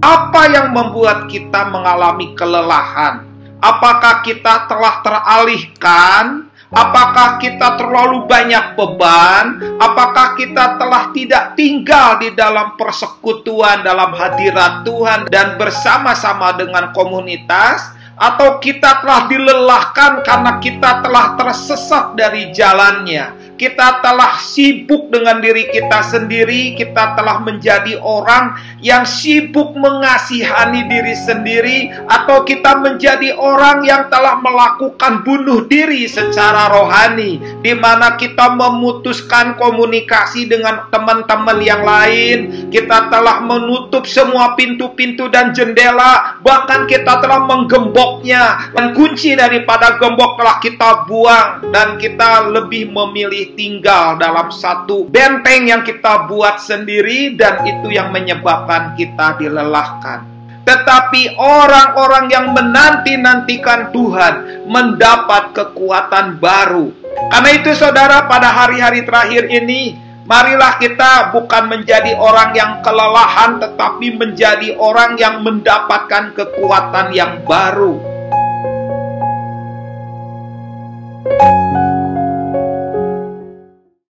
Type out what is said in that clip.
Apa yang membuat kita mengalami kelelahan? Apakah kita telah teralihkan? Apakah kita terlalu banyak beban? Apakah kita telah tidak tinggal di dalam persekutuan dalam hadirat Tuhan dan bersama-sama dengan komunitas? Atau kita telah dilelahkan karena kita telah tersesat dari jalannya? Kita telah sibuk dengan diri kita sendiri, kita telah menjadi orang yang sibuk mengasihani diri sendiri, atau kita menjadi orang yang telah melakukan bunuh diri secara rohani, di mana kita memutuskan komunikasi dengan teman-teman yang lain, kita telah menutup semua pintu-pintu dan jendela, bahkan kita telah menggemboknya, dan kunci daripada gembok telah kita buang, dan kita lebih memilih tinggal dalam satu benteng yang kita buat sendiri. Dan itu yang menyebabkan kita dilelahkan. Tetapi orang-orang yang menanti-nantikan Tuhan mendapat kekuatan baru. Karena itu saudara pada hari-hari terakhir ini Marilah kita bukan menjadi orang yang kelelahan, tetapi menjadi orang yang mendapatkan kekuatan yang baru